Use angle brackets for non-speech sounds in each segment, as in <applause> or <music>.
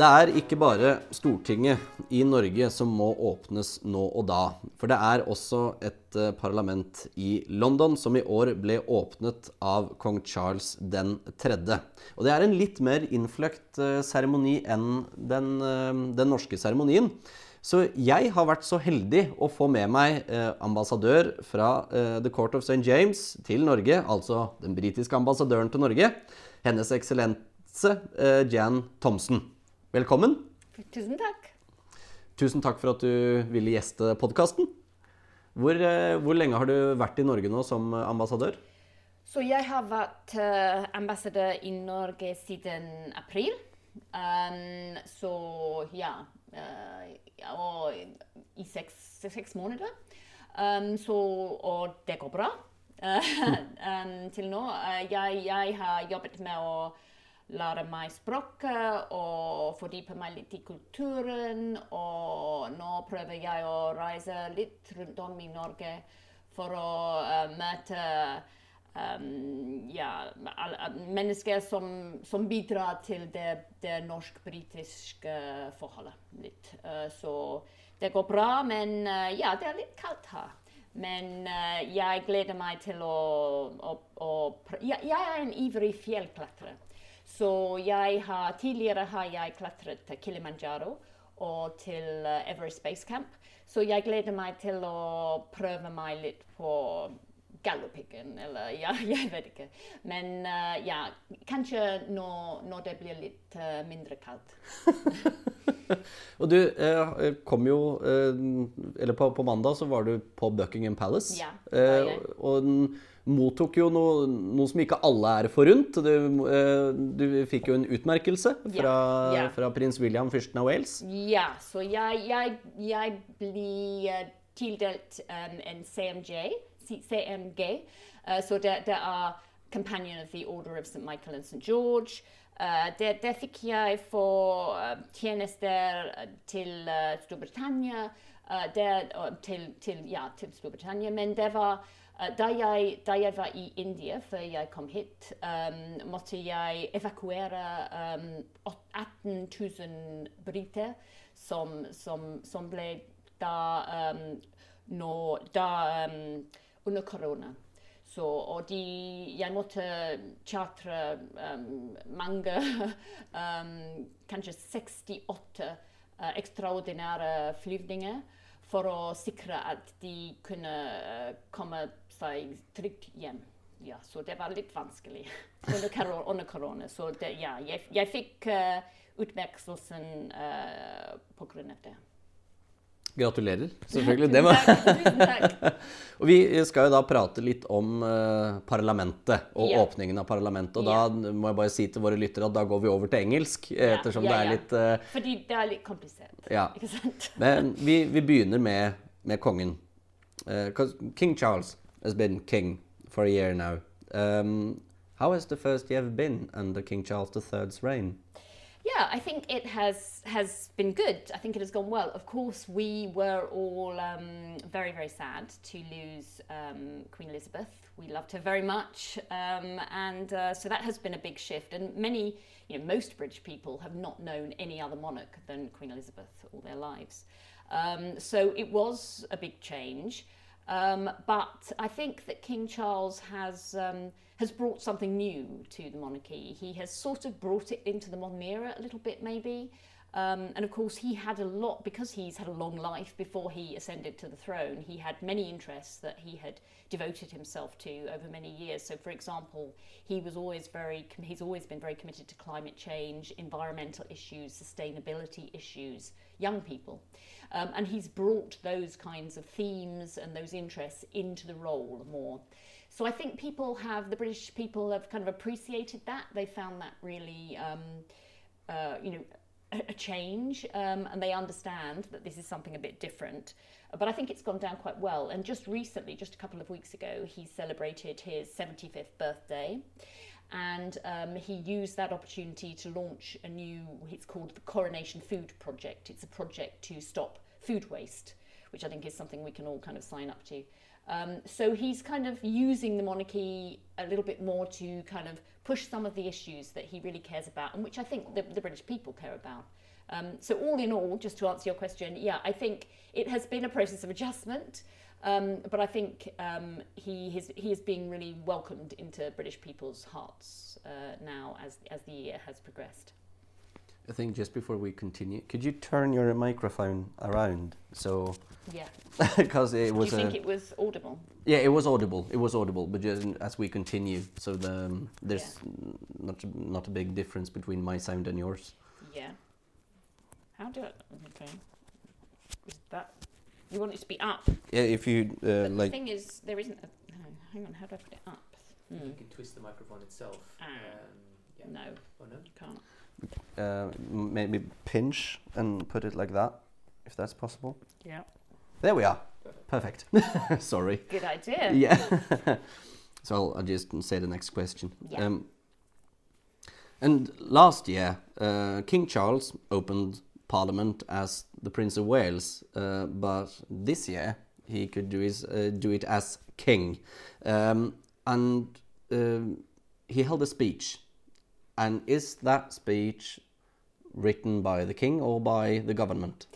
Det er ikke bare Stortinget i Norge som må åpnes nå og da. For det er også et eh, parlament i London som i år ble åpnet av kong Charles den 3. Og det er en litt mer innfløkt eh, seremoni enn den, eh, den norske seremonien. Så jeg har vært så heldig å få med meg ambassadør fra The Court of St. James til Norge, altså den britiske ambassadøren til Norge, Hennes Eksellense Jan Thomsen. Velkommen. Tusen takk. Tusen takk for at du ville gjeste podkasten. Hvor, eh, hvor lenge har du vært i Norge nå som ambassadør? Så jeg har vært uh, ambassadør i Norge siden april. Um, så ja uh, Og i seks, seks måneder. Um, så, og det går bra <laughs> um, til nå. Jeg, jeg, har jobbet med å lære meg språket og fordype meg litt i kulturen. Og nå prøver jeg å reise litt rundt om i Norge for å uh, møte um, ja, mennesker som, som, bidrar til det, det norsk-britiske forholdet. Litt. Uh, så det går bra, men uh, ja, det er litt kaldt her. Men jeg gleder meg til å, å, å jeg, jeg er en ivrig fjellklatrer. Så jeg har, tidligere har jeg klatret til Kilimanjaro og til uh, Everest Base Camp. Så jeg gleder meg til å prøve meg litt på Galdhøpiggen, eller <laughs> ja, jeg vet ikke. Men uh, ja, kanskje når, når, det blir litt uh, mindre kaldt. <laughs> og du eh, kom jo eh, Eller på, på, mandag så var du på Buckingham Palace. Ja, eh, og den mottok jo noe, noe, som ikke alle er forunt. Du, eh, du fikk jo en utmerkelse fra, ja, ja. fra prins William, fyrsten av Wales. Ja, så jeg, jeg, jeg blir tildelt um, en CMJ. CMG. Uh, så det, det, er Companion of the Order of St. Michael and St. George. Uh, det, det, fikk jeg for tjenester til Storbritannia. Til, til, ja, til Storbritannia. Men det var da jeg, da jeg, var i India før jeg kom hit, um, måtte jeg evakuere um, 18 000 briter som, som, som, ble da, um, nå, da under korona. Så, og de, jeg måtte chartre um, mange, <laughs> um, kanskje 68 uh, ekstraordinære flyvninger for å sikre at de kunne uh, komme seg trygt hjem. Ja, så det var litt vanskelig <laughs> under, korona. Så det, ja, jeg, jeg fikk uh, utmerkelsen uh, pga. det. Gratulerer, <laughs> selvfølgelig. Det takk. <laughs> Og vi skal jo da prate litt om uh, parlamentet og yeah. åpningen av parlamentet. Og yeah. da må jeg bare si til våre lyttere at da går vi over til engelsk, yeah. ettersom det er litt uh, Fordi det er litt komplisert. Ja. Ikke sant? Men vi, vi begynner med, med kongen. Uh, King Charles has been king for a year now. Um, how has the first year been under King Charles III's reign? Yeah, I think it has has been good. I think it has gone well. Of course, we were all um, very very sad to lose um, Queen Elizabeth. We loved her very much, um, and uh, so that has been a big shift. And many, you know, most British people have not known any other monarch than Queen Elizabeth all their lives. Um, so it was a big change. Um, but I think that King Charles has um, has brought something new to the monarchy. He has sort of brought it into the modern era a little bit, maybe. Um, and of course, he had a lot, because he's had a long life before he ascended to the throne, he had many interests that he had devoted himself to over many years. So, for example, he was always very, he's always been very committed to climate change, environmental issues, sustainability issues, young people. Um, and he's brought those kinds of themes and those interests into the role more. So I think people have, the British people have kind of appreciated that. They found that really, um, uh, you know, a, change um, and they understand that this is something a bit different. But I think it's gone down quite well. And just recently, just a couple of weeks ago, he celebrated his 75th birthday. And um, he used that opportunity to launch a new, it's called the Coronation Food Project. It's a project to stop food waste, which I think is something we can all kind of sign up to. Um, so he's kind of using the monarchy a little bit more to kind of push some of the issues that he really cares about, and which I think the, the British people care about. Um, so all in all, just to answer your question, yeah, I think it has been a process of adjustment. Um, but I think um, he, is, he is being really welcomed into British people's hearts uh, now as, as the year has progressed. I think just before we continue, could you turn your microphone around so? Yeah. <laughs> Because it was. Do you think it was audible? Yeah, it was audible. It was audible, but just as we continue, so the um, there's yeah. not not a big difference between my sound and yours. Yeah. How do I? Okay. Is that you want it to be up? Yeah, if you uh, like. The thing is, there isn't. A, hang on, how do I put it up? Mm. You can twist the microphone itself. Ah. Um, yeah. No. Oh no, you can't. Uh, maybe pinch and put it like that, if that's possible. Yeah. There we are. Perfect. <laughs> Sorry. Good idea. Yeah. <laughs> so I'll, I'll, just say the next question. Yeah. Um, and last year, uh, King Charles opened Parliament as the Prince of Wales, uh, but this year he could do his uh, do it as king, um, and um, he held a speech. And is that speech written by the king or by the government?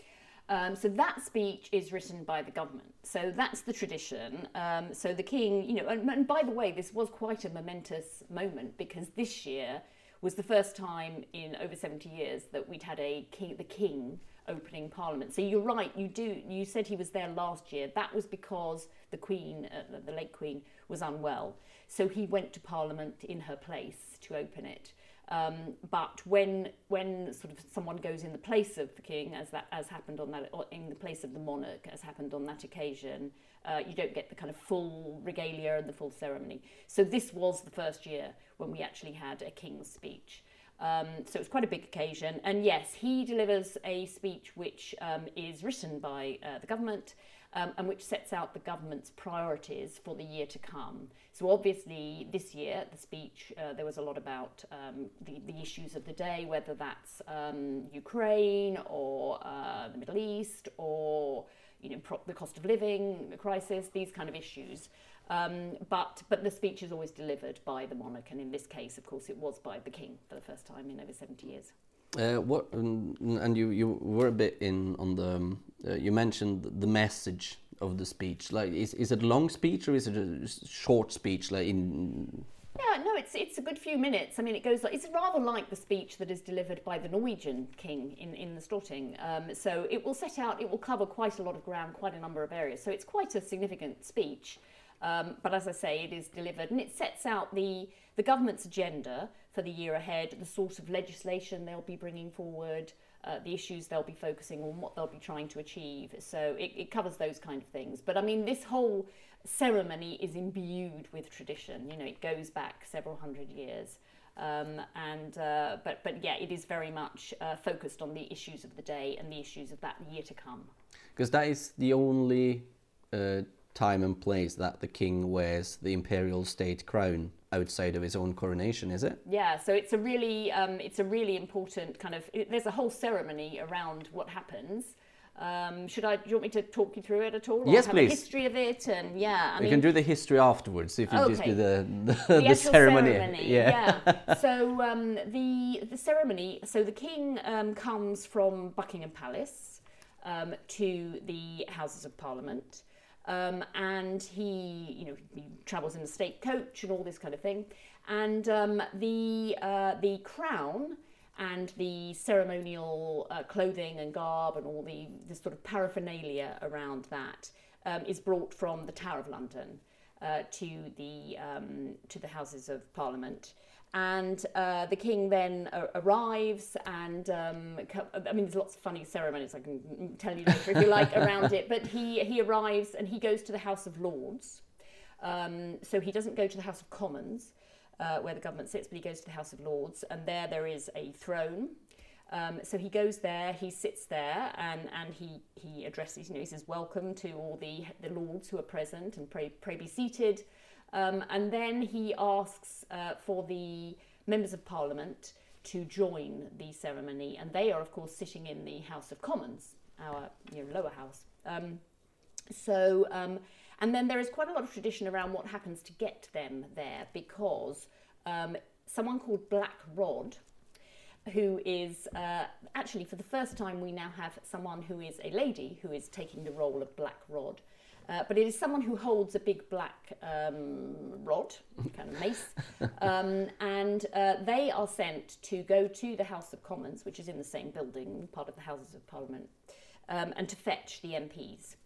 Um, so that speech is written by the government. So that's the tradition. Um, so the king, you know, and, and, by the way, this was quite a momentous moment because this year was the first time in over 70 years that we'd had a king, the king opening parliament. So you're right, you do. You said he was there last year. That was because the queen, uh, the late queen, was unwell. So he went to parliament in her place to open it. Um, but when when sort of someone goes in the place of the king, as that as happened on that, or in the place of the monarch, as happened on that occasion, uh, you don't get the kind of full regalia and the full ceremony. So this was the first year when we actually had a king's speech. Um, so it's quite a big occasion. And yes, he delivers a speech which um, is written by uh, the government um, and which sets out the government's priorities for the year to come. So obviously, this year, the speech, uh, there was a lot about um, the, the issues of the day, whether that's um, Ukraine or uh, the Middle East or you know, pro- the cost of living crisis, these kind of issues. Um, but but the speech is always delivered by the monarch, and in this case, of course, it was by the king for the first time in over seventy years. Uh, what and you you were a bit in on the um, uh, you mentioned the message of the speech. Like, is is it a long speech or is it a short speech? Like in yeah, no, it's it's a good few minutes. I mean, it goes like it's rather like the speech that is delivered by the Norwegian king in in the Storting. Um, so it will set out, it will cover quite a lot of ground, quite a number of areas. So it's quite a significant speech. Um, but as I say, it is delivered and it sets out the, the government's agenda for the year ahead, the sort of legislation they'll be bringing forward, uh, the issues they'll be focusing on, what they'll be trying to achieve. So it, it covers those kind of things. But I mean, this whole ceremony is imbued with tradition. You know, it goes back several hundred years. Um, and uh, but but yeah, it is very much uh, focused on the issues of the day and the issues of that year to come. Because that is the only uh, time and place that the king wears the imperial state crown outside of his own coronation, is it? Yeah, so it's a really um, it's a really important kind of. It, there's a whole ceremony around what happens. Um, should I? Do you want me to talk you through it at all? Yes, please. history of it, and yeah, I we mean, can do the history afterwards if you okay. just do <laughs> the the, the, the ceremony. ceremony. Yeah. yeah. <laughs> so um, the the ceremony. So the king um, comes from Buckingham Palace um, to the Houses of Parliament. Um, and he, you know, he travels in a state coach and all this kind of thing. And um, the uh, the crown and the ceremonial uh, clothing and garb and all the, the sort of paraphernalia around that um, is brought from the Tower of London uh, to the um, to the Houses of Parliament and uh, the king then uh, arrives and um, i mean there's lots of funny ceremonies i can tell you later if you like around it. But he, he arrives and he goes to the house of lords. Um, so he doesn't go to the house of commons uh, where the government sits but he goes to the house of lords and there there is a throne. Um, so he goes there, he sits there, and, and he, he addresses, you know, he says, Welcome to all the, the lords who are present, and pray, pray be seated. Um, and then he asks uh, for the members of parliament to join the ceremony, and they are, of course, sitting in the House of Commons, our you know, lower house. Um, so, um, and then there is quite a lot of tradition around what happens to get them there because um, someone called Black Rod who is uh, actually for the first time we now have someone who is a lady who is taking the role of Black Rod. Uh, but it is someone who holds a big black um, rod, kind of mace, <laughs> um, and uh, they are sent to go to the House of Commons, which is in the same building, part of the Houses of Parliament, um, and to fetch the MPs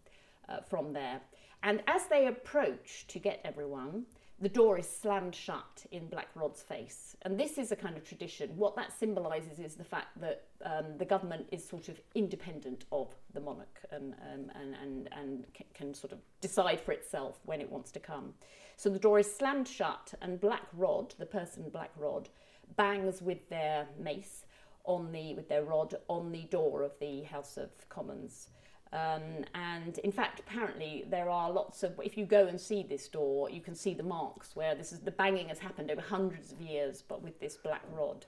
uh, from there. And as they approach to get everyone, the door is slammed shut in Black Rod's face. And this is a kind of tradition. What that symbolises is the fact that um, the government is sort of independent of the monarch and, um, and, and, and can sort of decide for itself when it wants to come. So the door is slammed shut, and Black Rod, the person Black Rod, bangs with their mace on the with their rod on the door of the House of Commons. Um, and in fact, apparently, there are lots of. If you go and see this door, you can see the marks where this is the banging has happened over hundreds of years, but with this black rod.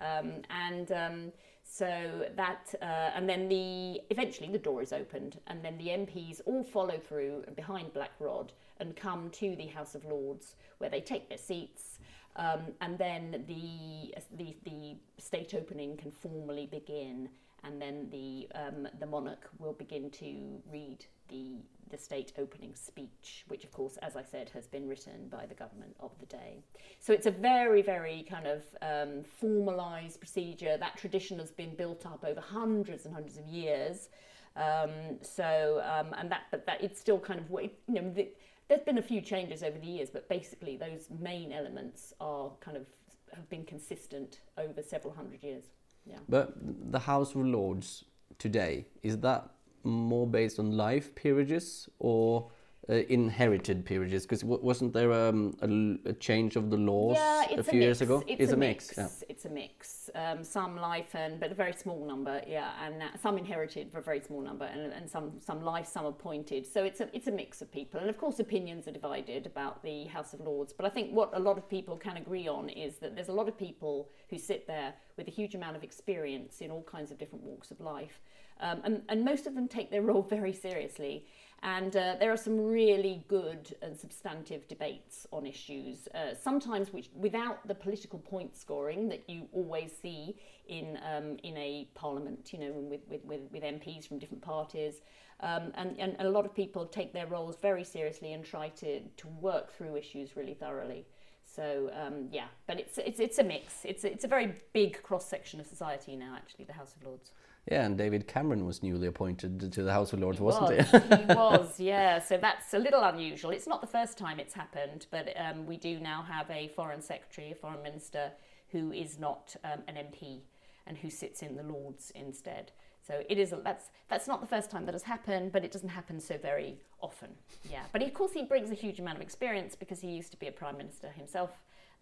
Um, and um, so that, uh, and then the eventually the door is opened, and then the MPs all follow through behind Black Rod and come to the House of Lords, where they take their seats. Um, and then the, the the state opening can formally begin and then the um, the monarch will begin to read the the state opening speech, which of course, as I said, has been written by the government of the day. So it's a very, very kind of um, formalised procedure. That tradition has been built up over hundreds and hundreds of years. Um, so um, and that, but that it's still kind of you know. The, there's been a few changes over the years, but basically those main elements are kind of have been consistent over several hundred years. Yeah. But the House of Lords today, is that more based on life peerages or inherited peerages? Because wasn't there um, a, a, change of the laws yeah, a few a years ago? It's, it's a, a, mix. mix. Yeah. It's a mix. Um, some life and but a very small number, yeah, and uh, some inherited for a very small number, and, and some some life, some appointed. So it's a it's a mix of people, and of course opinions are divided about the House of Lords. But I think what a lot of people can agree on is that there's a lot of people who sit there with a huge amount of experience in all kinds of different walks of life. Um, and, and most of them take their role very seriously. And uh, there are some really good and substantive debates on issues, uh, sometimes which, without the political point scoring that you always see in, um, in a parliament, you know, with, with, with, MPs from different parties. Um, and, and a lot of people take their roles very seriously and try to, to work through issues really thoroughly. So um, yeah, but it's, it's, it's a mix. It's it's a very big cross section of society now, actually, the House of Lords. Yeah, and David Cameron was newly appointed to the House of Lords, he wasn't was, he? he <laughs> was, yeah. So that's a little unusual. It's not the first time it's happened, but um, we do now have a foreign secretary, a foreign minister, who is not um, an MP and who sits in the Lords instead. So it is that's that's not the first time that has happened, but it doesn't happen so very often. Yeah, but of course he brings a huge amount of experience because he used to be a prime minister himself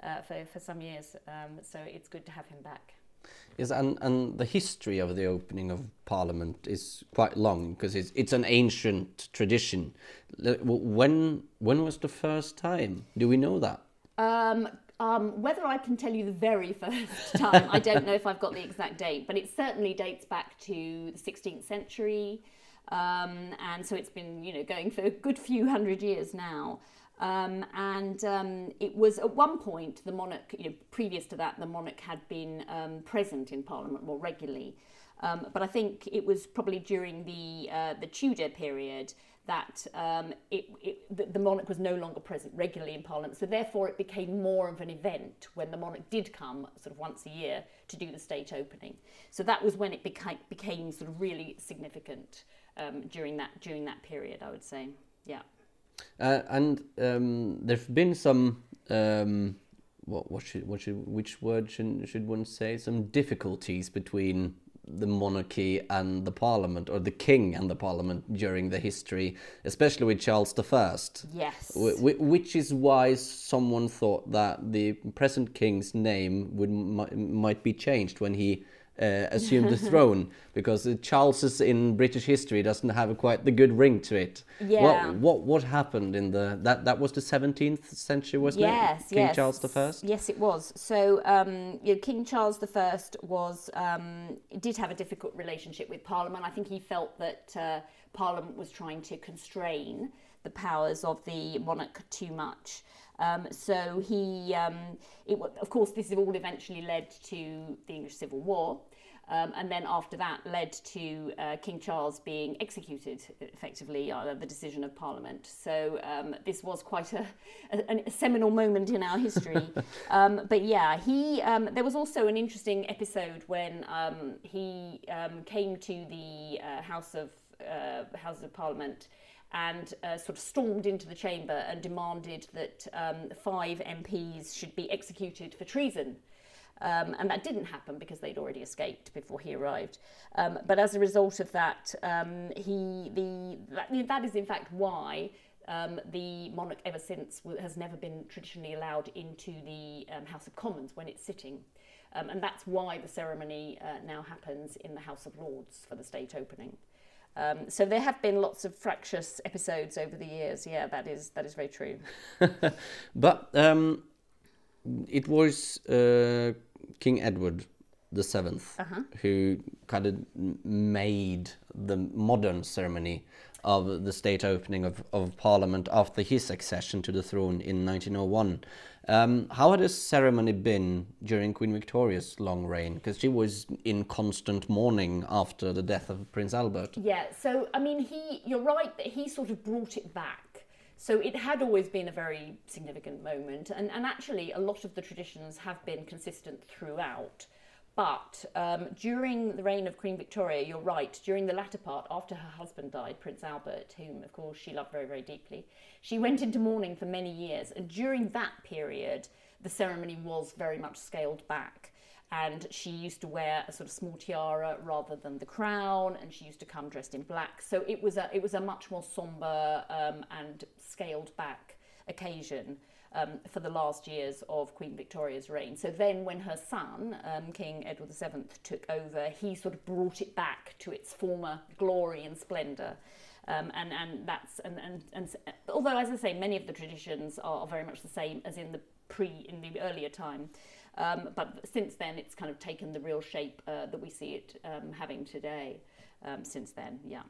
uh, for for some years. Um, so it's good to have him back. Yes, and, and the history of the opening of Parliament is quite long because it's it's an ancient tradition. When when was the first time? Do we know that? Um, um, whether I can tell you the very <laughs> first time, I don't know if I've got the exact date, but it certainly dates back to the 16th century. Um, and so it's been, you know, going for a good few hundred years now. Um, and um, it was at one point the monarch, you know, previous to that, the monarch had been um, present in Parliament more regularly. Um, but I think it was probably during the uh, the Tudor period that um, it, it, the, monarch was no longer present regularly in Parliament. So therefore, it became more of an event when the monarch did come, sort of once a year, to do the state opening. So that was when it became, became sort of really significant um, during that during that period. I would say, yeah. Uh, and um, there've been some. Um, what, what should what should which word should should one say? Some difficulties between the monarchy and the parliament, or the king and the parliament during the history, especially with Charles I. Yes. Which is why someone thought that the present king's name would might be changed when he uh, assumed the throne, <laughs> because the Charleses in British history doesn't have a quite the good ring to it. Yeah. What what what happened in the that that was the 17th century, wasn't yes, it? King yes. Charles the First. Yes, it was. So um, you know, King Charles the First was um, did have a difficult relationship with Parliament. I think he felt that uh, Parliament was trying to constrain the powers of the monarch too much. Um, so he, um, it, of course, this all eventually led to the English Civil War. Um, and then after that led to uh, King Charles being executed effectively uh, the decision of Parliament. So um, this was quite a, a, a, seminal moment in our history. <laughs> um, but yeah, he um, there was also an interesting episode when um, he um, came to the uh, House of uh, House of Parliament and uh, sort of stormed into the chamber and demanded that five MPs should be executed for treason. Um, and that didn't happen because they'd already escaped before he arrived. Um, but as a result of that, um, he the that, that is in fact why um, the monarch ever since has never been traditionally allowed into the um, House of Commons when it's sitting. Um, and that's why the ceremony uh, now happens in the House of Lords for the state opening. Um, so there have been lots of fractious episodes over the years. Yeah, that is that is very true. <laughs> but um, it was uh, King Edward the 7th Uh-huh. who kind of made the modern ceremony of the state opening of, of Parliament after his accession to the throne in 1901. Um, how had this ceremony been during Queen Victoria's long reign? Because she was in constant mourning after the death of Prince Albert. Yeah, so I mean, he, you're right that he sort of brought it back. So it had always been a very significant moment, and, and actually, a lot of the traditions have been consistent throughout. But um, during the reign of Queen Victoria, you're right, during the latter part, after her husband died, Prince Albert, whom, of course, she loved very, very deeply, she went into mourning for many years. And during that period, the ceremony was very much scaled back. And she used to wear a sort of small tiara rather than the crown, and she used to come dressed in black. So it was a, it was a much more somber um, and scaled back occasion um, for the last years of Queen Victoria's reign. So then, when her son, um, King Edward VII, took over, he sort of brought it back to its former glory and splendour. Um, and and that's and, and and although as I say, many of the traditions are, very much the same as in the pre in the earlier time. Um, but since then, it's kind of taken the real shape uh, that we see it um, having today. Um, since then, yeah.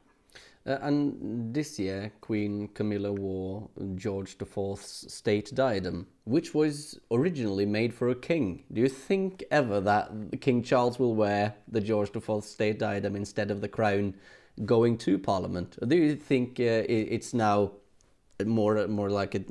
Uh, and this year, Queen Camilla wore George IV's state diadem, which was originally made for a king. Do you think ever that King Charles will wear the George IV state diadem instead of the crown going to Parliament? Or do you think uh, it's now more more like a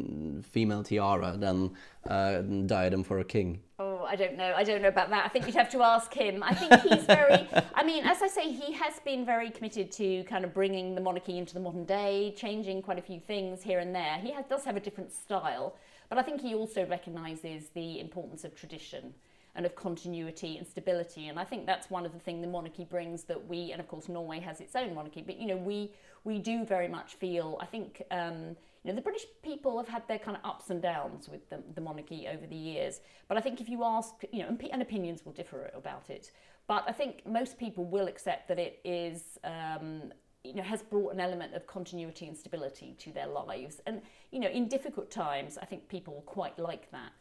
female tiara than a diadem for a king? I don't know. I don't know about that. I think you'd have to ask him. I think he's very. I mean, as I say, he has been very committed to kind of bringing the monarchy into the modern day, changing quite a few things here and there. He has, does have a different style, but I think he also recognises the importance of tradition and of continuity and stability. And I think that's one of the things the monarchy brings that we, and of course Norway has its own monarchy, but you know we we do very much feel. I think. Um, you know, the British people have had their kind of ups and downs with the, the monarchy over the years. But I think if you ask, you know, and, and, opinions will differ about it. But I think most people will accept that it is, um, you know, has brought an element of continuity and stability to their lives. And, you know, in difficult times, I think people quite like that.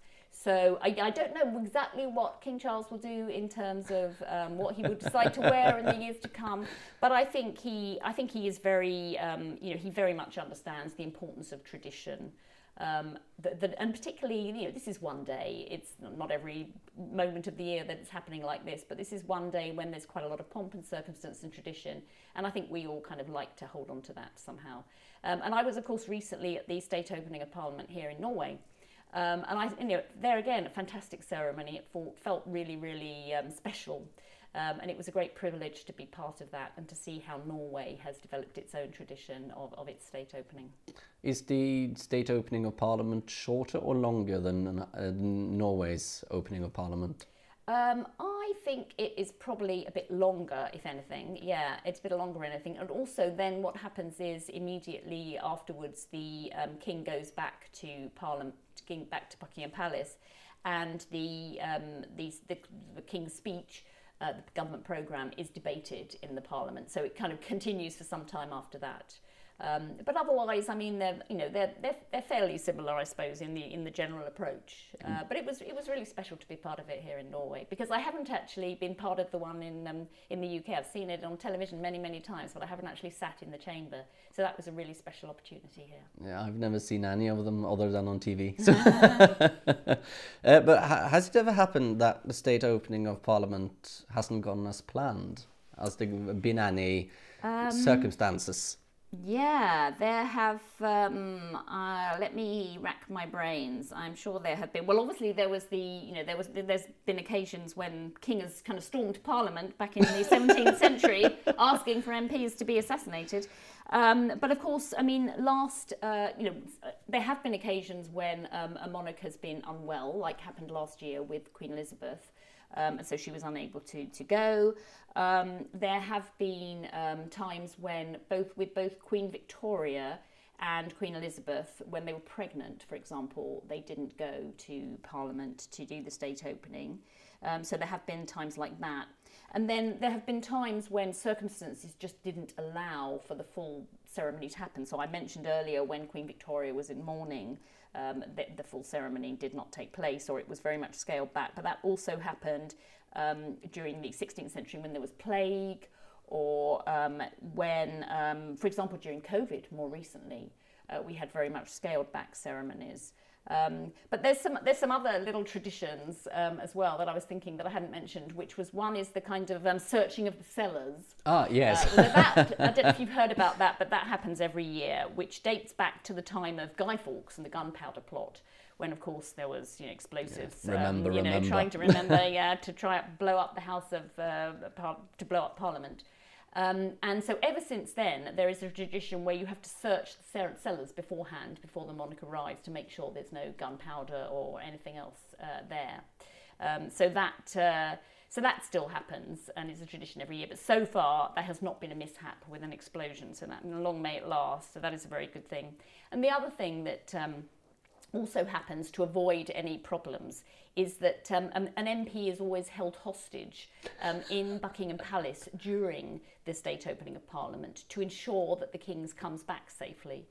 So I, I, don't know exactly what King Charles will do in terms of um, what he would decide to wear in the <laughs> years to come, but I think he I think he is very um, you know he very much understands the importance of tradition. Um, that, that, and particularly, you know, this is one day. It's not every moment of the year that it's happening like this, but this is one day when there's quite a lot of pomp and circumstance and tradition, and I think we all kind of like to hold on to that somehow. Um, and I was, of course, recently at the state opening of Parliament here in Norway, um, and I, you know, there again, a fantastic ceremony. It felt really, really um, special. Um, and it was a great privilege to be part of that and to see how Norway has developed its own tradition of, of its state opening. Is the state opening of Parliament shorter or longer than uh, Norway's opening of Parliament? Um, I think it is probably a bit longer, if anything. Yeah, it's a bit longer, anything. And also, then what happens is immediately afterwards, the um, king goes back to Parliament, king back to Buckingham Palace, and the um, the, the, the king's speech uh, the government programme is debated in the parliament. So it kind of <laughs> continues for some time after that. Um, but otherwise, I mean, they're you know they're, they're they're fairly similar, I suppose, in the in the general approach. Uh, mm. But it was it was really special to be part of it here in Norway because I haven't actually been part of the one in um, in the UK. I've seen it on television many many times, but I haven't actually sat in the chamber. So that was a really special opportunity here. Yeah, I've never seen any of them other than on TV. <laughs> So <laughs> uh, but ha- has it ever happened that the state opening of Parliament hasn't gone as planned? Has there been any um, circumstances? Yeah, there have. Um, uh, let me rack my brains. I'm sure there have been. Well, obviously there was the. You know, there was. There's been occasions when King has kind of stormed Parliament back in the 17th <laughs> century, asking for MPs to be assassinated. Um, but of course, I mean, last. Uh, you know, there have been occasions when um, a monarch has been unwell, like happened last year with Queen Elizabeth um, and so she was unable to to go. Um, there have been um, times when both with both Queen Victoria and Queen Elizabeth, when they were pregnant, for example, they didn't go to Parliament to do the state opening. Um, so there have been times like that. And then there have been times when circumstances just didn't allow for the full ceremony to happen. So I mentioned earlier when Queen Victoria was in mourning, um, the, the, full ceremony did not take place or it was very much scaled back. But that also happened um, during the 16th century when there was plague or um, when, um, for example, during COVID more recently, uh, we had very much scaled back ceremonies. Um, but there's some there's some other little traditions um, as well that I was thinking that I hadn't mentioned, which was one is the kind of um, searching of the cellars. Ah, yes. Uh, that, <laughs> I don't know if you've heard about that, but that happens every year, which dates back to the time of Guy Fawkes and the Gunpowder Plot, when of course there was you know explosives. Yeah. Remember, you know, trying to remember, <laughs> yeah, to try blow up the House of uh, to blow up Parliament. Um, and so ever since then, there is a tradition where you have to search the cellars beforehand, before the monarch arrives, to make sure there's no gunpowder or anything else uh, there. Um, so that uh, so that still happens and is a tradition every year. But so far, there has not been a mishap with an explosion. So that long may it last. So that is a very good thing. And the other thing that um, also happens to avoid any problems is that um, an MP is always held hostage um, in Buckingham Palace during the state opening of Parliament to ensure that the King's comes back safely.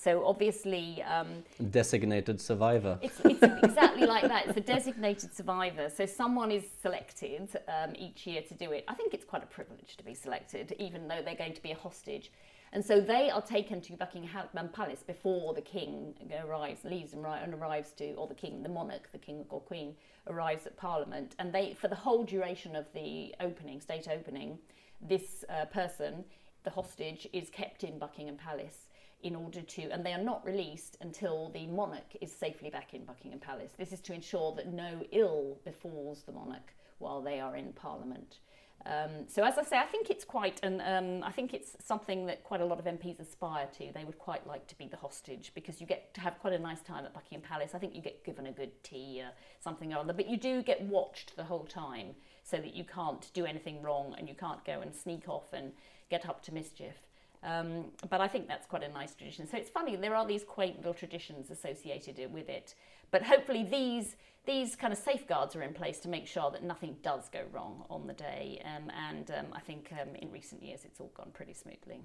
So obviously, um, designated survivor. It's, it's exactly like that. It's a designated survivor. So someone is selected um, each year to do it. I think it's quite a privilege to be selected, even though they're going to be a hostage. And so they are taken to Buckingham Palace before the king arrives, leaves and, and arrives to, or the king, the monarch, the king or queen, arrives at Parliament. And they, for the whole duration of the opening, state opening, this uh, person, the hostage, is kept in Buckingham Palace in order to, and they are not released until the monarch is safely back in Buckingham Palace. This is to ensure that no ill befalls the monarch while they are in Parliament. Um, so as I say, I think it's quite, and um, I think it's something that quite a lot of MPs aspire to. They would quite like to be the hostage because you get to have quite a nice time at Buckingham Palace. I think you get given a good tea or something or other, but you do get watched the whole time so that you can't do anything wrong and you can't go and sneak off and get up to mischief. Um, but I think that's quite a nice tradition. So it's funny, there are these quaint little traditions associated with it. But hopefully these these kind of safeguards are in place to make sure that nothing does go wrong on the day. Um, and um, I think um, in recent years it's all gone pretty smoothly.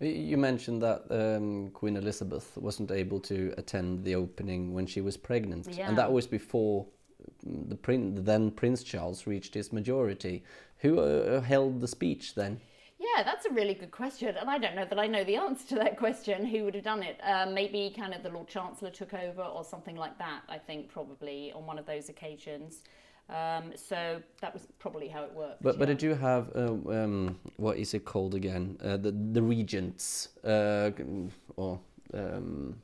You mentioned that um, Queen Elizabeth wasn't able to attend the opening when she was pregnant, yeah. and that was before the prin- then Prince Charles reached his majority. Who uh, held the speech then? Yeah, that's a really good question, and I don't know that I know the answer to that question. Who would have done it? Uh, maybe kind of the Lord Chancellor took over, or something like that. I think probably on one of those occasions. Um, so that was probably how it worked. But yeah. but did you have uh, um, what is it called again? Uh, the the regents uh, or um,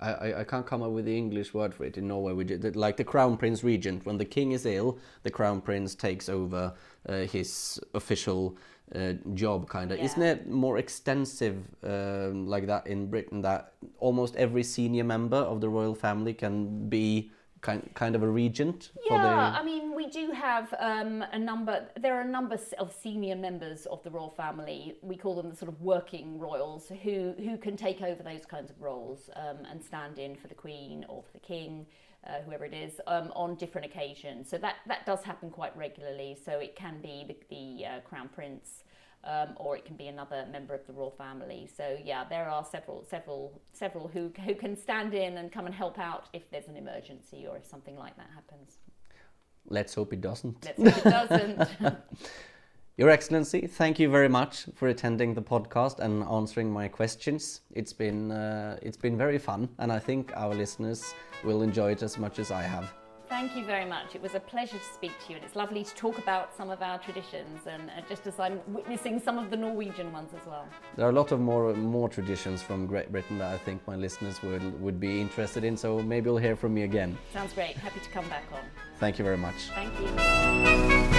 I, I can't come up with the English word for it in Norway. We did, like the crown prince regent. When the king is ill, the crown prince takes over uh, his official uh, job, kind of. Yeah. Isn't it more extensive um, like that in Britain? That almost every senior member of the royal family can be kind kind of a regent for Yeah, the I mean, we do have um, a number. There are a number of senior members of the royal family. We call them the sort of working royals, who who can take over those kinds of roles um, and stand in for the queen or for the king, uh, whoever it is, um, on different occasions. So that that does happen quite regularly. So it can be the, the uh, crown prince. Um, or it can be another member of the royal family. So yeah, there are several, several, several who who can stand in and come and help out if there's an emergency or if something like that happens. let's hope it doesn't. Let's hope it doesn't. <laughs> Your Excellency, thank you very much for attending the podcast and answering my questions. It's been uh, it's been very fun, and I think our listeners will enjoy it as much as I have. Thank you very much. It was a pleasure to speak to you, and it's lovely to talk about some of our traditions, and uh, just as I'm witnessing some of the Norwegian ones as well. There are a lot of more more traditions from Great Britain that I think my listeners would would be interested in. So maybe you'll hear from me again. Sounds great. Happy to come back on. Thank you very much. Thank you.